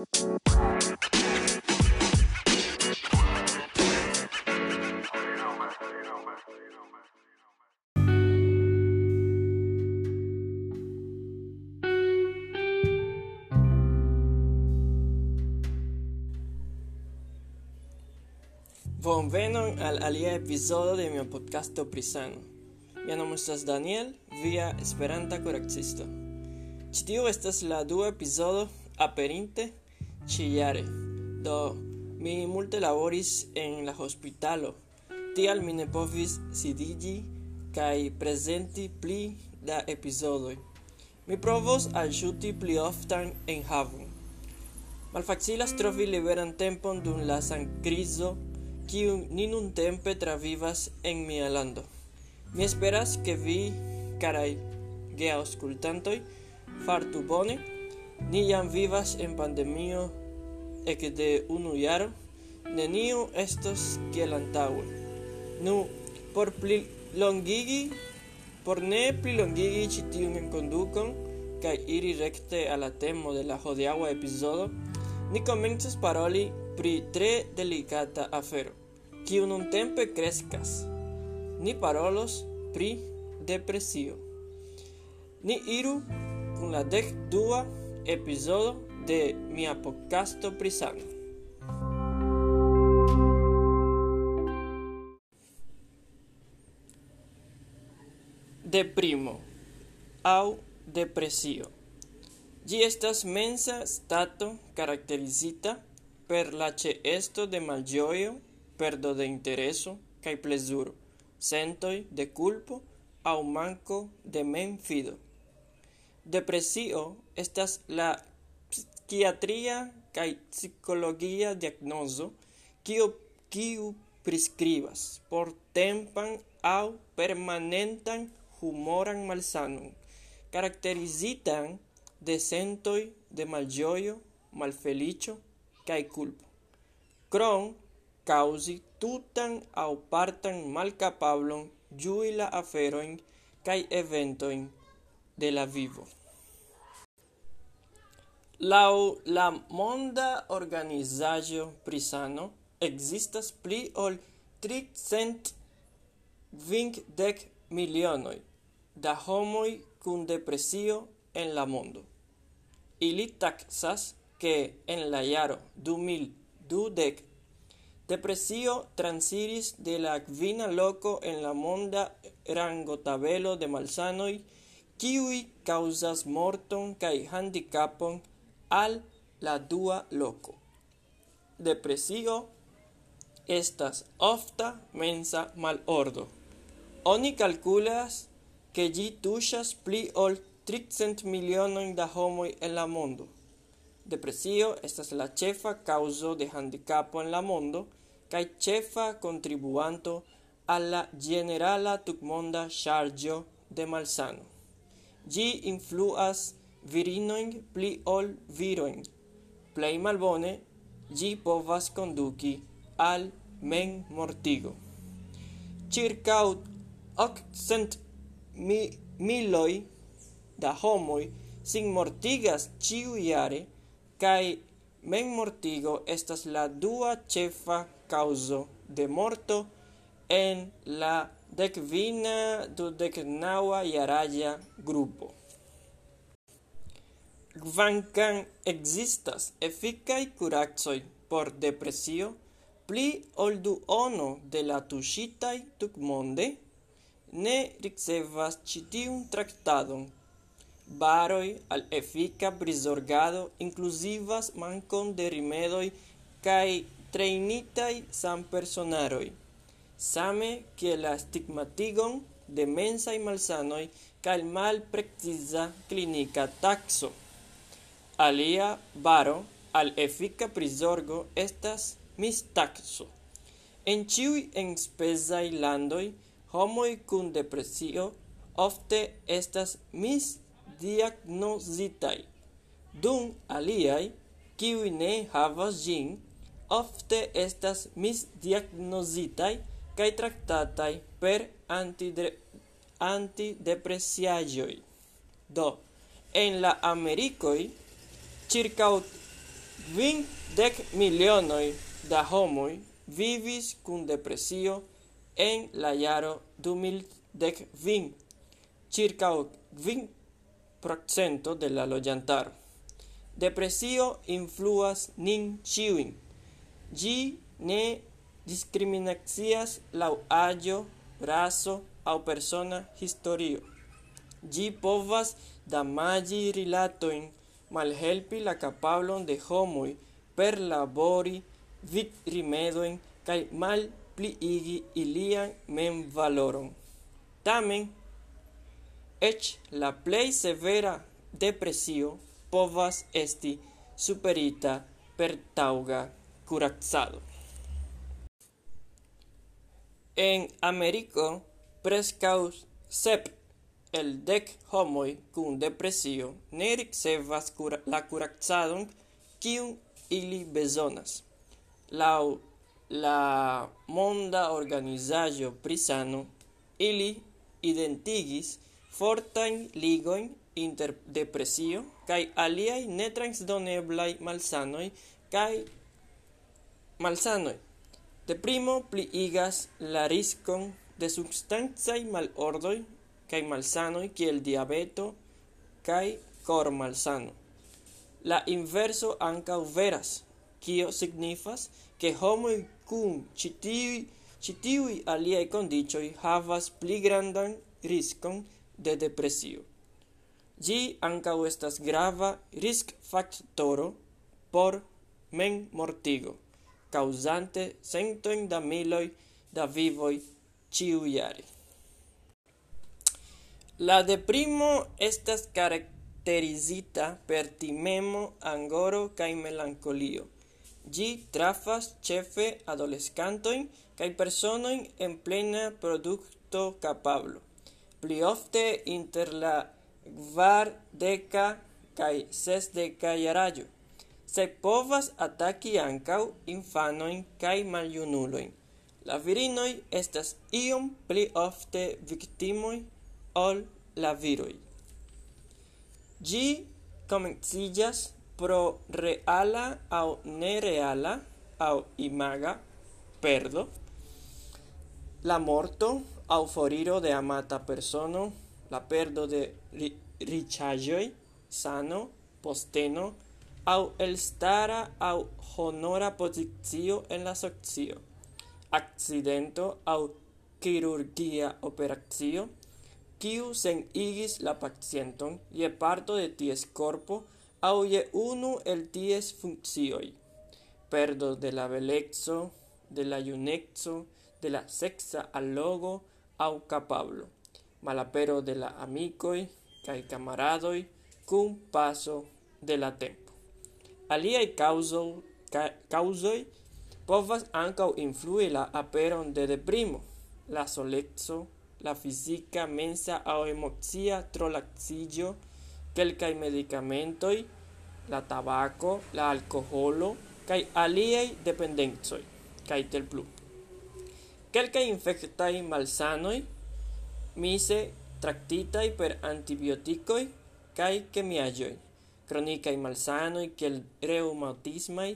Bonvenon al alia episodio de mia podcasto Prisano. Mia nomo estas Daniel, via esperanta korekcisto. Ĉi tiu estas la dua epizodo aperinte ĉiujare. Do mi multe laboris en la hospitalo, tial mi ne povis sidiĝi kaj prezenti pli da epizodoj. Mi provos alŝuti pli oftan enhavon. Malfacilas trovi liberan tempon dum la sankrizo kiu ni nuntempe travivas en mia lando. Mi esperas ke vi, karai geaŭskultantoj, fartu bone ni jam vivas en pandemio eke de unu jaro, neniu estos kiel antaŭe. Nu, por pli longigi, por ne pli longigi ĉi tiun enkondukon kaj iri rekte al la temo de la hodiaŭa epizodo, ni komencas paroli pri tre delicata afero kiu nun tempe crescas. Ni parolos pri depresio. Ni iru kun la dek dua epizodo de mia podcasto prisano. Deprimo au depresio. Gi estas mensa stato caracterizita per la esto de malgioio perdo de intereso kaj plezuro, sentoj de culpo aŭ manko de memfido. Depresio estas la psikiatria kaj psikologia diagnozo, kiu kiu prescribas por tempan aŭ permanentan humoran malsanon, caracterizitan de sentoj de malĝojo, malfeliĉo kaj culpo Krom causi tutan au partan malcapablon ĝui la kai kaj de la vivo. Lau la monda organizaĵo prisano existas pli ol tricent kvindek milionoj da homoi kun depresio en la mondo. Ili taksas ke en la iaro 2012 depresio transiris de la quina loco en la monda rangotabelo de malsanoi, kiui causas morton kaj handicapon al la dua loco. Depresio estas ofta mensa malordo. Oni calculas que gi tuŝas pli ol 300 milionojn da homoj en la mondo. Depresio estas la ĉefa kaŭzo de handicapo en la mondo kaj ĉefa kontribuanto al la ĝenerala tutmonda ŝarĝo de malsano. Ĝi influas virinojn pli ol virojn, plej malbone ĝi povas konduki al memmortigo. Ĉirkaŭ okcent mi miloj da homoj sin mortigas ĉiujare kaj memmortigo estas la dua ĉefa causo de morto en la decvina du decnaua jaraĝa grupo. Kvankam existas efikaj kuracoj por depresio, pli ol duono de la tuŝitaj tutmonde ne ricevas ĉi tiun traktadon. Baroj al efika prizorgado inkluzivas mankon de rimedoj kaj trejnitaj sanpersonaroj, same kiel la stigmatigon de mensaj malsanoj kaj malpreciza klinika takso. Alia baro al efika prizorgo estas mistakso. En ĉiuj enspezaj landoj homoj kun depresio ofte estas misdiagnozitaj, dum aliaj, kiuj ne havas ĝin, ofte estas misdiagnozitaj kaj traktataj per antidre antidepresiaĵoj. Do, en la Amerikoj circa dec milionoi da homoi vivis cun depresio en la jaro 2015, circa 20% de la loĝantaro. Depresio influas nin ciuin, gi ne discriminacias lau agio, raso au persona historio. Gi povas damaĝi in malhelpi la kapablon de homoj perlabori vidrimedojn kaj malpliigi ilian memvaloron. Tamen, eĉ la plei severa depresio povas esti superita per taŭga kuracado. En Ameriko prescaus sep el dec homoi cun depresio ne ricevas cura la kuracadon quium ili bezonas. Lau la Monda Organizaĵo prisano, ili identigis fortain ligoin inter depresio kaj aliaj netransdoneblaj malsanoi kaj malsanoi. Deprimo pliigas la riscon de substanzai malordoi kai malsanoj kiel diabeto kai cor malsano La inverso anca veras, kio signifas, ke homo kun ĉi tiuj ĉi condicioi havas pli grandan riskon de depresio. gi anca estas grava risk factoro por memmortigo, causante centoin da miloi da vivoi ciu iari. La deprimo estas caracterizita per timemo, angoro kaj melancolio. Gi trafas ĉefe adolescantoin kaj personojn en plena produktokapablo, pli ofte inter la kvardeka kaj sesdeka jaraĝo, Se povas ataki ankaŭ infanojn kaj maljunulojn. La virinoj estas iom pli ofte viktimoj ol la viroi. Gi comencillas pro reala au nereala au imaga perdo, la morto au foriro de amata persono, la perdo de ri sano, posteno aŭ elstara au honora posizio en la socio, accidento au chirurgia operacio, quiu sen igis la pacienton je parto de ties corpo au je unu el ties funccioi. Perdo de la belexo, de la iunexo, de la sexa allogo au capablo. malapero de la amicoi, cae camaradoi, cum paso de la tempo. Aliai causoi, ka, causoi povas ancau influi la aperon de deprimo, la solexo, la fisica mensa aoemoxia trolaxillo, medicamento medikamentoj, la tabaco, la alkoholo kaj aliaj dependencoj kaj plu. Kelkaj infektaj malsanoj mise traktitaj per antibiotikoj kaj kemiaĵoj. Kronikaj malsanoj kiel reumatismaj,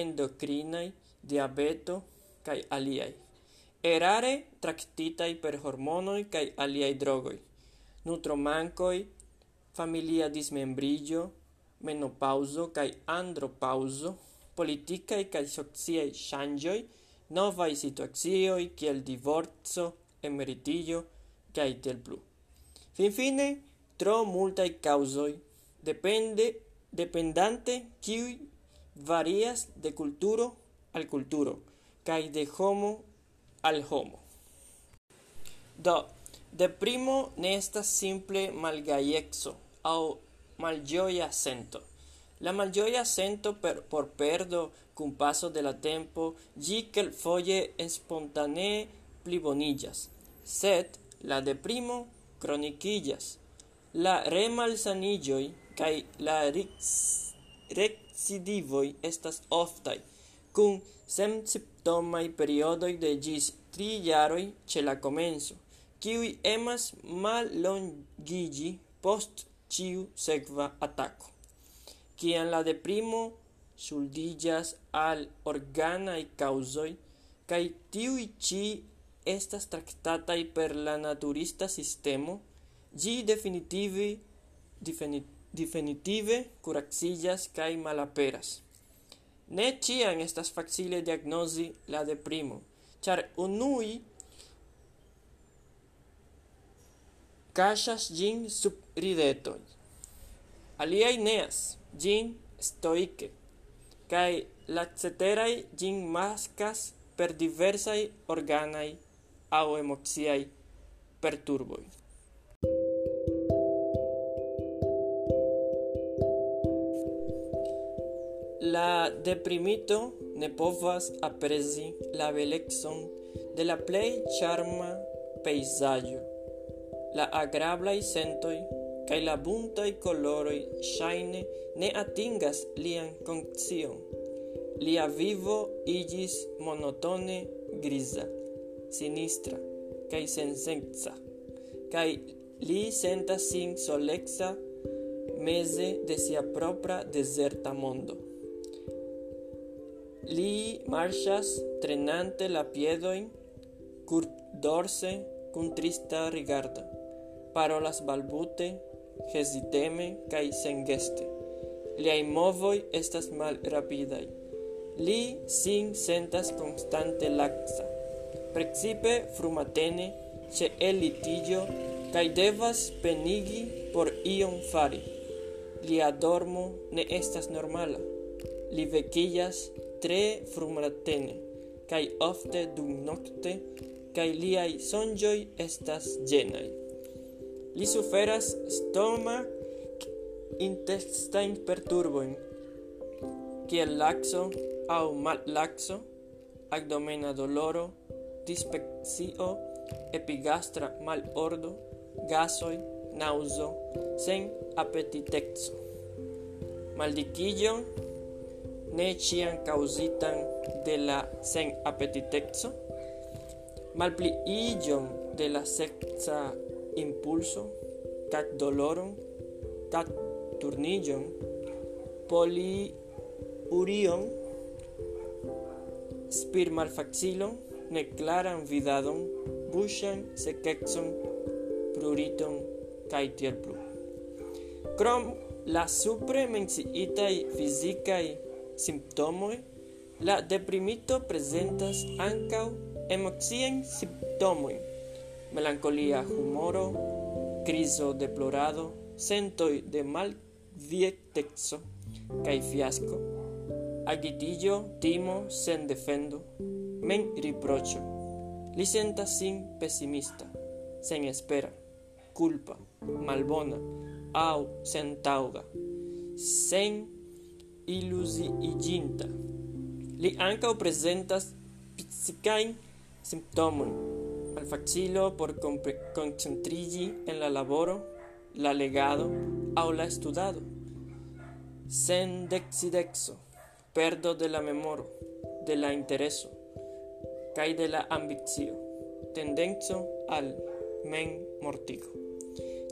endokrinaj, diabeto kaj aliaj. erare tractitai per hormonoi cae aliai drogoi, nutromancoi, familia dismembrigio, menopauso cae andropauso, politicae cae sociae shangioi, novaj situacioj kiel divorzo, emeritillo, cae tel plu. Finfine, tro multaj causoi, depende dependante kiuj varias de culturo al culturo, cae de homo al homo. Do, de primo ne estas simple malgaiexo au malgioia sento. La malgioia sento per, por perdo cum paso de la tempo gi quel foie espontanee plibonillas, set la de primo croniquillas. La remalsanigioi cae la recidivoi estas oftai, kun sensymptomaj periodoi de gis tri jaroj ce la comenzo, kiuj emas mallongiĝi post ciu segva ataco. Cian la deprimo suldigas al organai causoi, cae tiui ci estas tractatai per la naturista sistemo, gi definitive, definitive curaxillas cae malaperas. Ne ĉiam estas facile diagnozi la deprimo, ĉar unui kaŝas ĝin sub ridetoj, aliaj neas ĝin stoike, kaj la ceteraj ĝin maskas per diversaj organaj aŭ emociaj perturboj. La deprimito ne povas apresi la belexon de la plei charma peisaggio. La agrablai sentoi cae la buntai coloroi shaine ne atingas lian konscion. Lia vivo igis monotone griza, sinistra cae sensenza, cae li sentas sin solexa mese de sia propra deserta mondo. Li marchas trenante la piedoin, cur dorse, cun trista rigarda, parolas balbute, hesiteme, cae sengeste. Liai movoi estas mal rapidai. Li sin sentas constante laxa. Precipe frumatene, ce el litigio, cae devas penigi por ion fari. Lia dormo ne estas normala. Li vecillas tre frumatene cae ofte dum nocte, cae liai sonjoi estas genai. Li suferas stoma intestain perturboin, kiel laxo au mal laxo, abdomena doloro, dispexio, epigastra malordo, gasoi, nauso, sen appetitexo. Maldikillo ne ciam causitan de la sen appetitexo, malpli de la sexa impulso, cac doloron, cac turnigion, poliurion, spir malfacilon, neclaran vidadon, bushan secexon, pruriton, cae tiel plu. Crom la supre menciitai fisicae simptomoj, la deprimito presentas ankaŭ emociajn simptomojn, melankolia humoro, criso de plorado, sentoj de malviekteco kaj fiasko, agitiĝo, timo, sendefendo, men Li licenta, sin pesimista, sen espera, culpa, malbona, au sentaŭga, sen iluziiĝinta. Li ankaŭ prezentas psikajn simptomojn, malfacilo por koncentriĝi en la laboro, la legado aŭ la studado, sendeksideco, perdo de la memoro, de la intereso kaj de la ambicio, tendenco al memmortigo,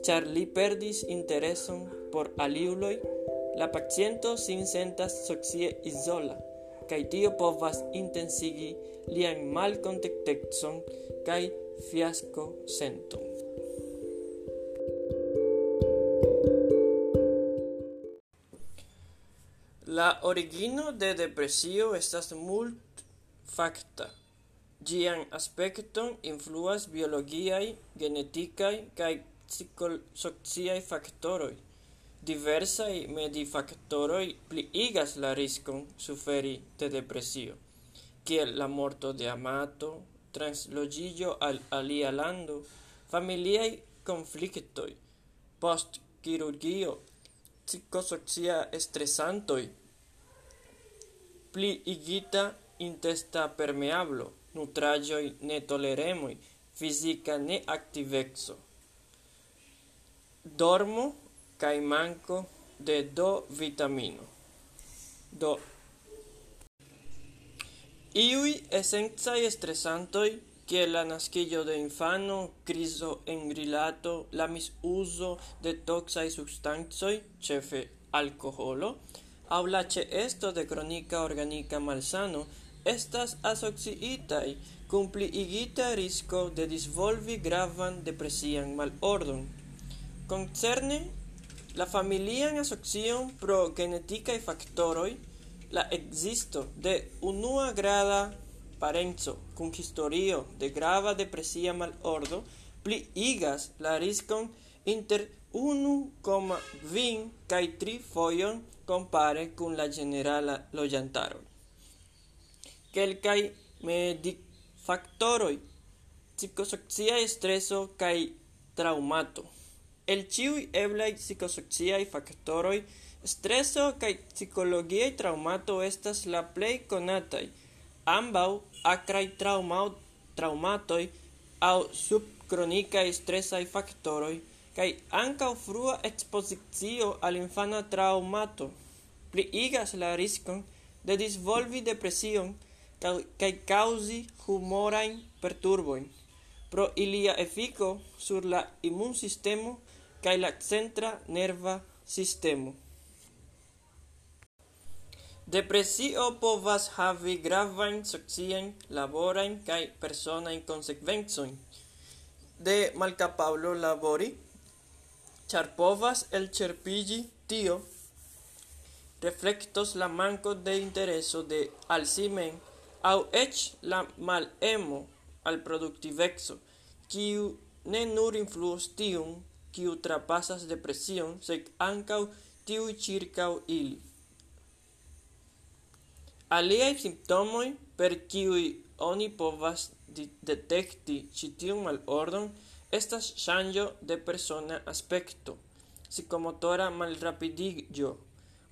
ĉar li perdis intereson por aliuloj La paciento sin sentas socie isola, kaj tio povas intensigi lian malkontentecon kai fiasco sentum. La origino de depresio estas mult facta. Gian aspekton influas biologiai, genetikai, kai psicosociai factoroi diversai medifaktoroj pliigas la riscon suferi de depresio, kiel la morto de amato, transloĝiĝo al alia lando, familiai conflictoi, post-kirurgio, psikosocia stresantoj, pliigita intesta permeablo, nutragioi ne toleremoi, fisica ne activexo. Dormo cae manco de do vitamino. Do Iui esencaj estresantoi, che la naskiĝo de infano, criso en rilato, la misuso de toksaj substanzoi, cefe alcoholo, au la ĉeesto de cronica organica malsano estas asociitai cumpli igita risco de disvolvi gravan depresian malordon. Concerne La familian asocion pro genetikaj faktoroj, la ekzisto de unuagrada parenco kun historio de grava depresia malordo pliigas la riskon inter 1,5 kaj tri fojon kompare con la generala ĝenerala loĝantaro. Kelkaj medikfaktoroj, psikosociaj streso kaj traŭmato. El ĉiuj eblai psicosociai factoroi, streso kaj psikologiaj traumato estas la plei conatai. Ambau acrai traumau, traumatoi au subkronikaj stresaj factoroi kai ankaŭ frua ekspozicio al infana traumato pliigas la riskon de disvolvi depresion kaj kaŭzi humorajn perturbojn. Pro ilia efiko sur la imunsistemo kaj la centra nerva sistemo. Depresio povas havi gravajn sociajn, laborajn kaj personajn konsekvencojn de malkapablo labori, ĉar povas elĉerpiĝi tio reflectos la manco de intereso de al si mem aŭ eĉ la malemo al productivexo kiu ne nur influos tiun kiu trapasas depresion, sed ankaŭ tiu circau ili. Aliaj simptomoj, per kiuj oni povas detekti ĉi tiun malordon, estas ŝanĝo de persona aspekto, psikomotora malrapidiĝo,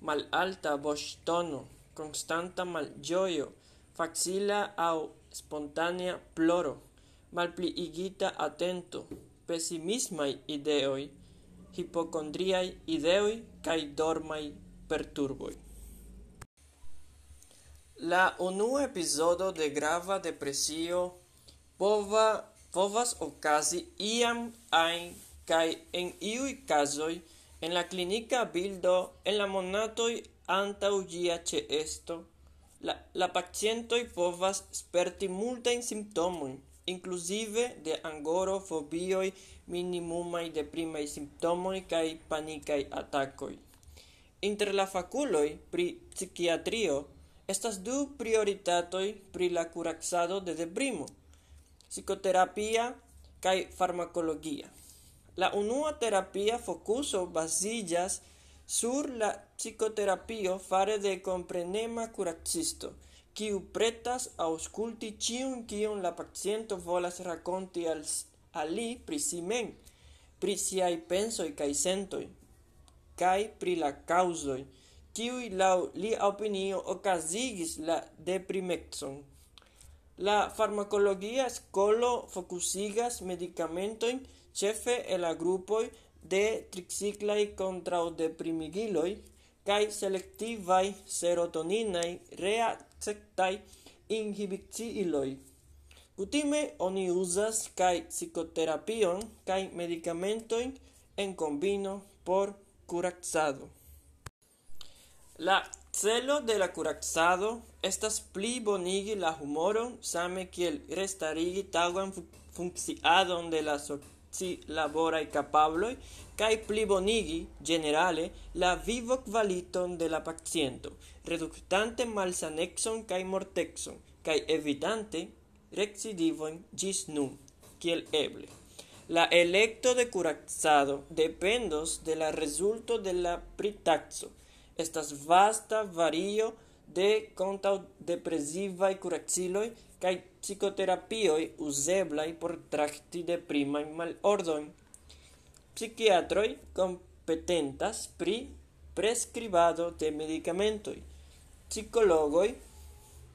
malalta voŝtono, konstanta malĝojo, facila au spontanea ploro, malpliigita atento, pessimismai ideoi, hipocondriai ideoi cae dormai perturboi. La unua episodo de grava depresio pova, povas okazi iam ain kai en iui casoi en la clinica bildo en la monatoj antaŭ ĝia ĉeesto la, la pacientoi povas sperti multajn simptomojn inclusive de angoro, fobioj, de deprimaj simptomoi kai panikai atakoi Inter la faculoi pri psiquiatrio estas du prioritatoi pri la curaxado de deprimo: psicoterapia kaj farmacologia La unua terapia fokuso basillas sur la psicoterapio fare de comprenema kuracisto – kiu pretas aŭskulti ĉion kion la paciento volas rakonti al, ali li pri si mem, pri siaj pensoj kaj sentoj, kaj pri la kaŭzoj, kiuj laŭ lia opinio okazigis la deprimecon. La farmacologia scolo focusigas medicamentoin chefe el la grupoi de triciclaj kontraŭdeprimigiloj, kaj selektivaj serotoninaj reakceptaj inhibiciiloj. Kutime oni uzas kai psikoterapion kai medikamentojn en kombino por curaxado. La celo de la curaxado estas pli bonigi la humoron same kiel restarigi tagan funkciadon de la scii laboraj kapabloj kai plibonigi generale la vivokvaliton de la paciento, reductante malsanexon kai mortexon kai evitante recidivojn gis nun, kiel eble. La electo de curaxado dependos de la resulto de la pritaxo Estas vasta vario de kontaŭ depresivaj kuraciloj kaj psikoterapioj uzeblaj por tracti trakti mal malordojn. psiquiatroi competentas pri prescribado de medikamentoj. psicologo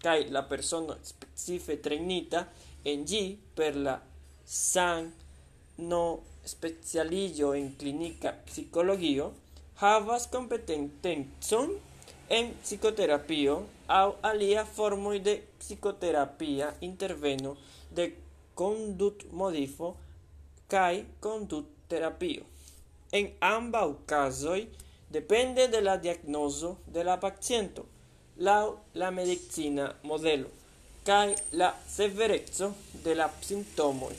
kai la persona specife trenita en gi per la san no specialillo en clinica psicologio havas competentenzon en psicoterapio au alia formoi de psicoterapia interveno de condut modifo kai condut terapio. en ambau casoi depende de la diagnoso de la paciento lau la medicina modelo cae la severezzo de la sintomoi.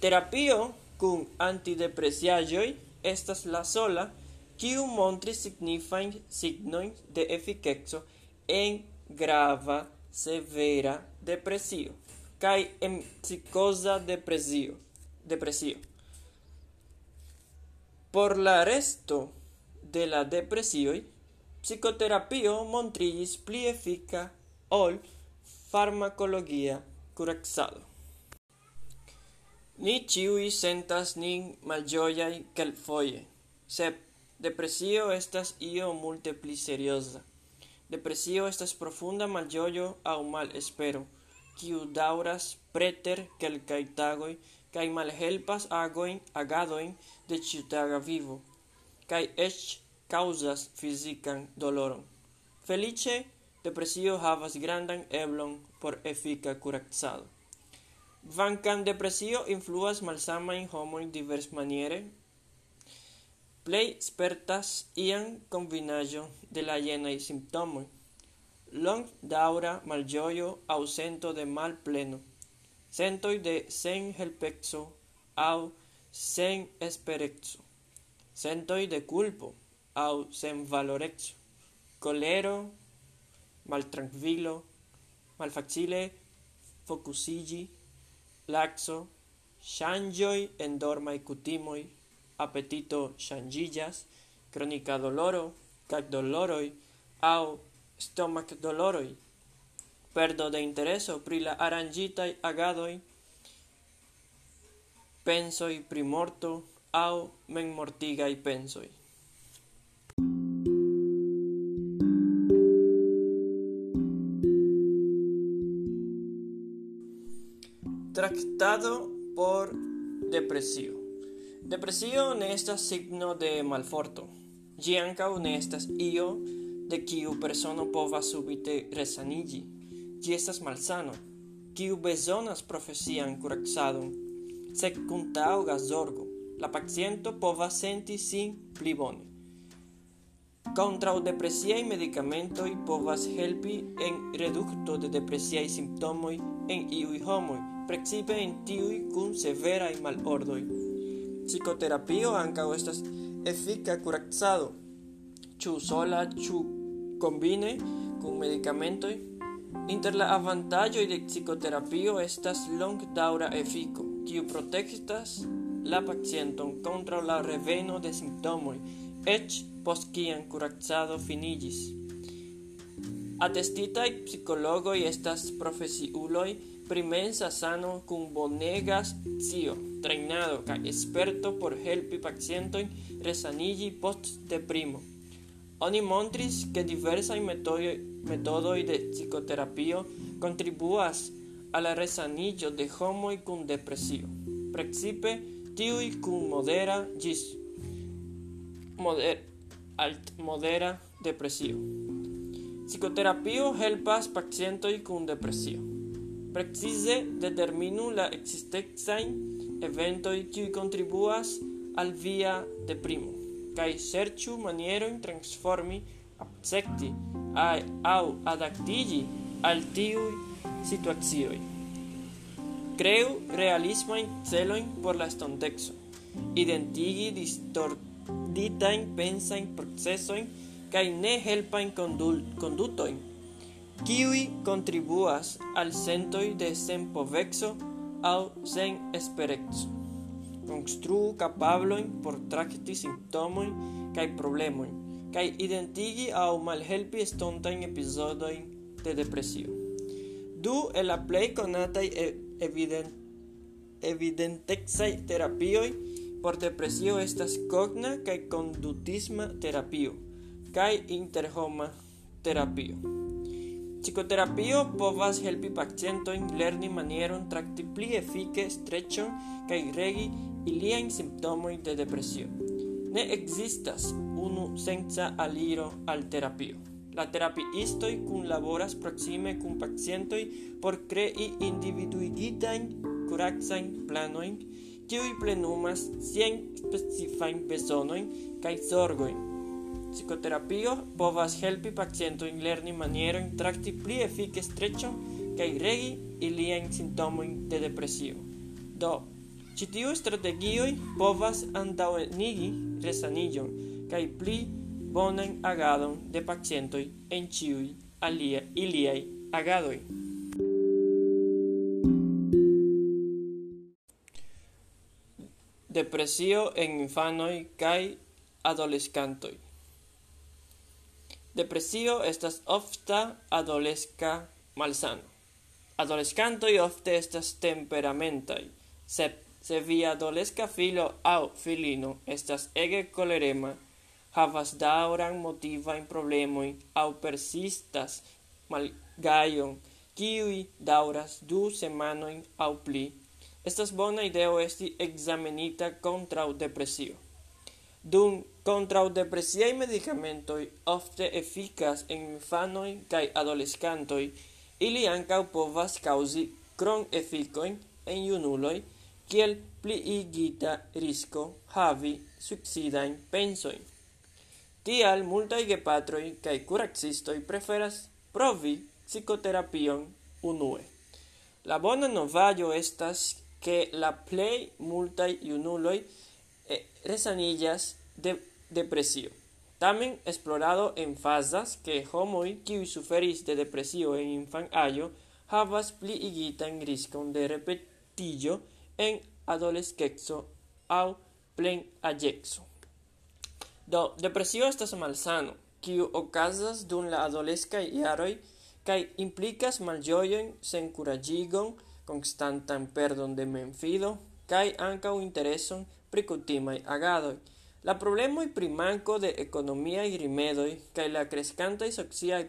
Terapio cum antidepresiagioi estas la sola kiu montris signifajn signojn de efikeco en grava severa depresio kaj en psikoza depresio. depresio. Por la resto de la depresioj, psikoterapio montriĝis pli efika ol farmakologia kuracado. Ni ĉiuj sentas nin malĝojaj kelkfoje, sed Depresio estas io multe pli serioza. Depresio estas profunda malgioio au mal espero, kiu dauras preter kelkaj tagoj kaj malhelpas agojn, agadojn de ĉiutaga vivo, kaj eĉ causas fizikan doloron. Felice, depresio havas grandan eblon por efika kuracado. Kvankam depresio influas malsamajn homojn diversmaniere, plei spertas ian combinajo de la jenaj simptomoj: long daura aŭ ausento de mal pleno. Sentoi de sen helpexo au sen esperexo. Sentoi de kulpo aŭ senvaloreco, colero, maltrankvilo, malfacile focusigi, laxo, shangioi en dormaj cutimoi, appetito shangillas, cronica doloro, cac doloroi, au stomac doloroi, perdo de intereso pri la arangitai agadoi, pensoi pri morto au men mortigai pensoi. Tractado por depresio. Depresio ne estas signo de malforto. Gi ancau ne estas io de kiu persono povas subite resanigi. Gi estas malsano, kiu bezonas profesian kuracadon, sed kuntaŭgas zorgo. La paciento povas senti sin pli bone. Kontraŭ medicamento i povas helpi en redukto de depresiaj simptomoi en iui homoi, precipe en tiuj kun severaj malordoj. psikoterapio ankaŭ estas efika kuracado, ĉu sola, ĉu kombine kun medikamentoj. Inter la avantaĝoj de psikoterapio estas longdaŭra efiko, kiu protektas la pacienton contra la reveno de simptomoj, eĉ post kiam kuracado finiĝis. Atestitaj psikologoj estas profesiuloj primensa sano cum bonegas zio, trainado ca esperto por helpi pacientoin resanigi post deprimo. Oni montris che diversai metodoi de psicoterapio contribuas a la resanigio de homoi cum depresio. Precipe, tiui cum modera gis moder, alt modera depresio. Psicoterapio helpas pacientoi cum depresio. precise determinu la existexain eventoi qui contribuas al via deprimo cae serciu manieroin transformi, accepti, ai, au adaptigi al tiu situazioi. Creu realismajn celoin por la estontexo, identigi distorditajn pensajn procesojn kai ne helpajn kondutojn kiui contribuas al sentoi de senpoveco au sen esperexo. Construu capabloin por tracti simptomojn kai problemoin, kai identigi au malhelpi estontain episodoin de depresio. Du el la plej conatai evident evidentexai terapioi por depresio estas cogna kai condutisma terapio kai interhoma terapio. Psicoterapio povas helpi pacientojn lerni manieron trakti pli efike streĉon kaj regi iliajn simptomojn de depresio. Ne ekzistas unu senca aliro al terapio. La terapiistoj kunlaboras proksime kun pacientoj por krei individuigitajn kuracajn planojn, kiuj plenumas siajn specifajn bezonojn kaj zorgojn. Psicoterapio povas helpi pacientojn lerni manierojn tracti pli efike streccio kaj regi iliajn simptomojn de depresio. Do, ĉi tiuj strategioj povas antaŭenigi resaniĝon kaj pli bonan agadon de pacientoj en ĉiuj alia iliaj agadoj. Depresio en infanoj kaj adolescantoj. Depresio estas ofta adolesca malsano. Adolescantoj ofte estas temperamentai, se se vi adolesca filo au filino estas ege colerema, havas dauran motiva in problemoi au persistas malgajon, kiui dauras du semanoin au pli, estas bona ideo esti examenita contra depresio. Dum Kontraŭdepresiaj medicamentoi ofte efikas en infanoi kaj adolescantoi, ili ancau povas causi cron efficoin en junuloj, kiel pliigita risko havi suicidain pensoin. Tial multaj gepatroi kai curaxistoi preferas provi psicoterapion unue. La bona novaio estas ke la plei multaj junuloj resanillas de depresio. Tamen esplorado emfazas que homoi qui suferis de depresio en infan ayo havas pli igitan riskon de repetillo en adolescexo au plen plenaĝeco. Do, depresio estas malsano, kiu okazas dun la adolesca iaroi, kai implicas maljoyen sen curagigon, constantan perdon de memfido anca un intereson pri agadoi. La problemoj primanco de ekonomiaj rimedoj kaj la y sociaj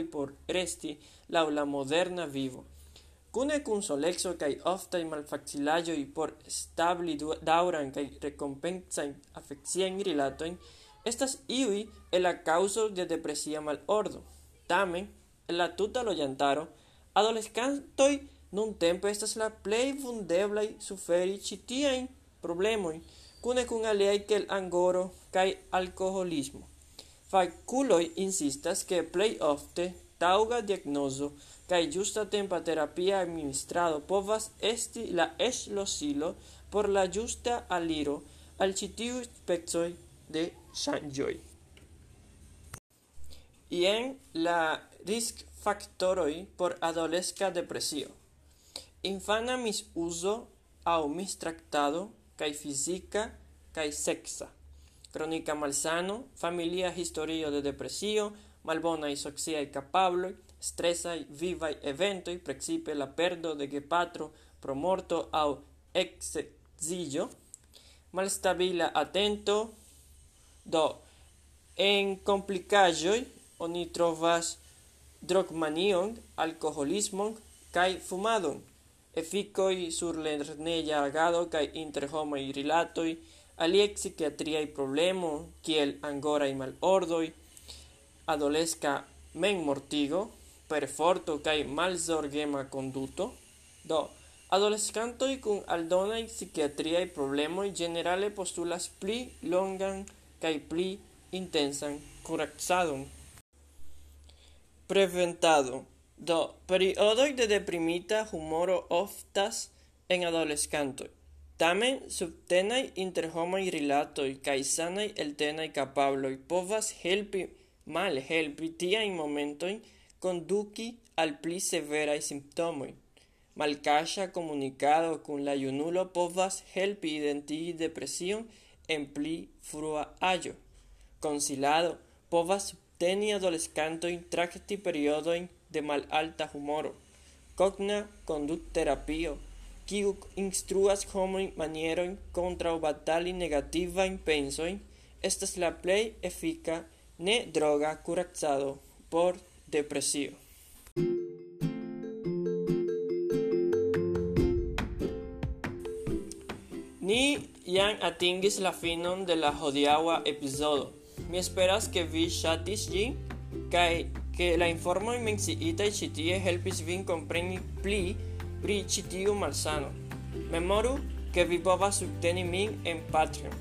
y por resti laŭ la moderna vivo, kune kun soleco kaj oftaj y por stabli daŭran kaj rekompencajn afekciajn rilatojn, estas iuj el la kaŭzoj de depresia malordo. Tamen, en la tuta loĝantaro, adoleskantoj nuntempe estas la play plej vundeblaj suferi ĉi tiajn problemojn Cune kun aliaj kiel angoro kaj alkoholismo. Fakuloj insistas, ke plej ofte taŭga diagnozo kaj ĝustatempa terapia administrado povas esti la eŝlosilo por la ĝusta aliro al ĉi tiuj specoj de ŝanĝoj. Jen la riskfaktoroj por adoleska depresio. Infana misuzo aŭ mistraktado kai fizika kai sexa Kronika malsano, familia historio de depresio, malbona malbonaj sociaj viva stresaj evento i precipe la perdo de gepatro pro morto au eksedziĝo, malstabila atento, do en complicajoi oni trovas drogmanion, alkoholismon kai fumadon efficoi sur lerneja agado kaj inter homaj rilatoj, aliaj psikiatriaj problemoj kiel angoraj malordoj, adoleska memmortigo, perforto kaj malzorgema konduto. Do, adoleskantoj kun aldonaj psikiatriaj problemoj ĝenerale postulas pli longan kaj pli intensan kuracadon. Preventado Do periodoj de deprimita humoro oftas en adoleskantoj, tamen subtenaj interhomaj rilatoj kaj sanaj eltenaj kapabloj povas helpi malhelpi tiajn momentojn konduki al pli severaj simptomoj. Malkaŝa comunicado con la junulo povas helpi identigi depresion en pli frua aĝo. Konsilado povas subteni adoleskantojn trakti periodojn de mal alta humoro. Cogna conduct terapio, kiu instruas homojn manierojn kontraŭ batali negativajn pensojn, estas la play efika ne droga kuracado por depresio. Ni jam atingis la finon de la hodiaŭa episodio, Mi esperas que vi ŝatis ĝin kaj che la informoj menciitaj ĉi tie helpis vin compreni pli pri ĉi malsano. Memoru, che vi povas subteni min en Patreon.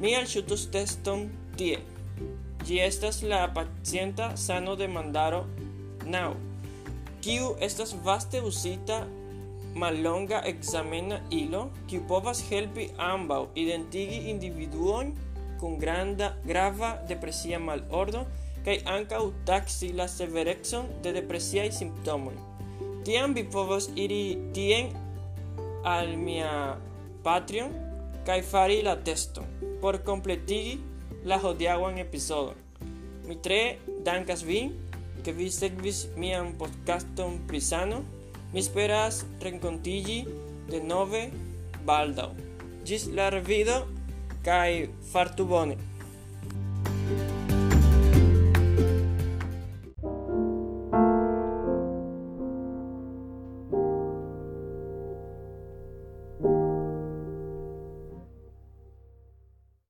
Mi alŝutus teston tie. Ĝi estas la pacienta sano demandaro now kiu estas vaste uzita mallonga examena ilo, kiu povas helpi ambaŭ identigi individuojn kun granda grava depresia malordo kaj ankaŭ taksi la severecon de depresiaj simptomoj. Tiam vi povos iri tien al mia Patreon kaj fari la testo por kompletigi la hodiaŭan epizodo. Mi tre dankas vin ke vi sekvis mian podcaston pri sano. Mi esperas renkontiĝi de nove baldaŭ. Ĝis la revido kaj fartu bone.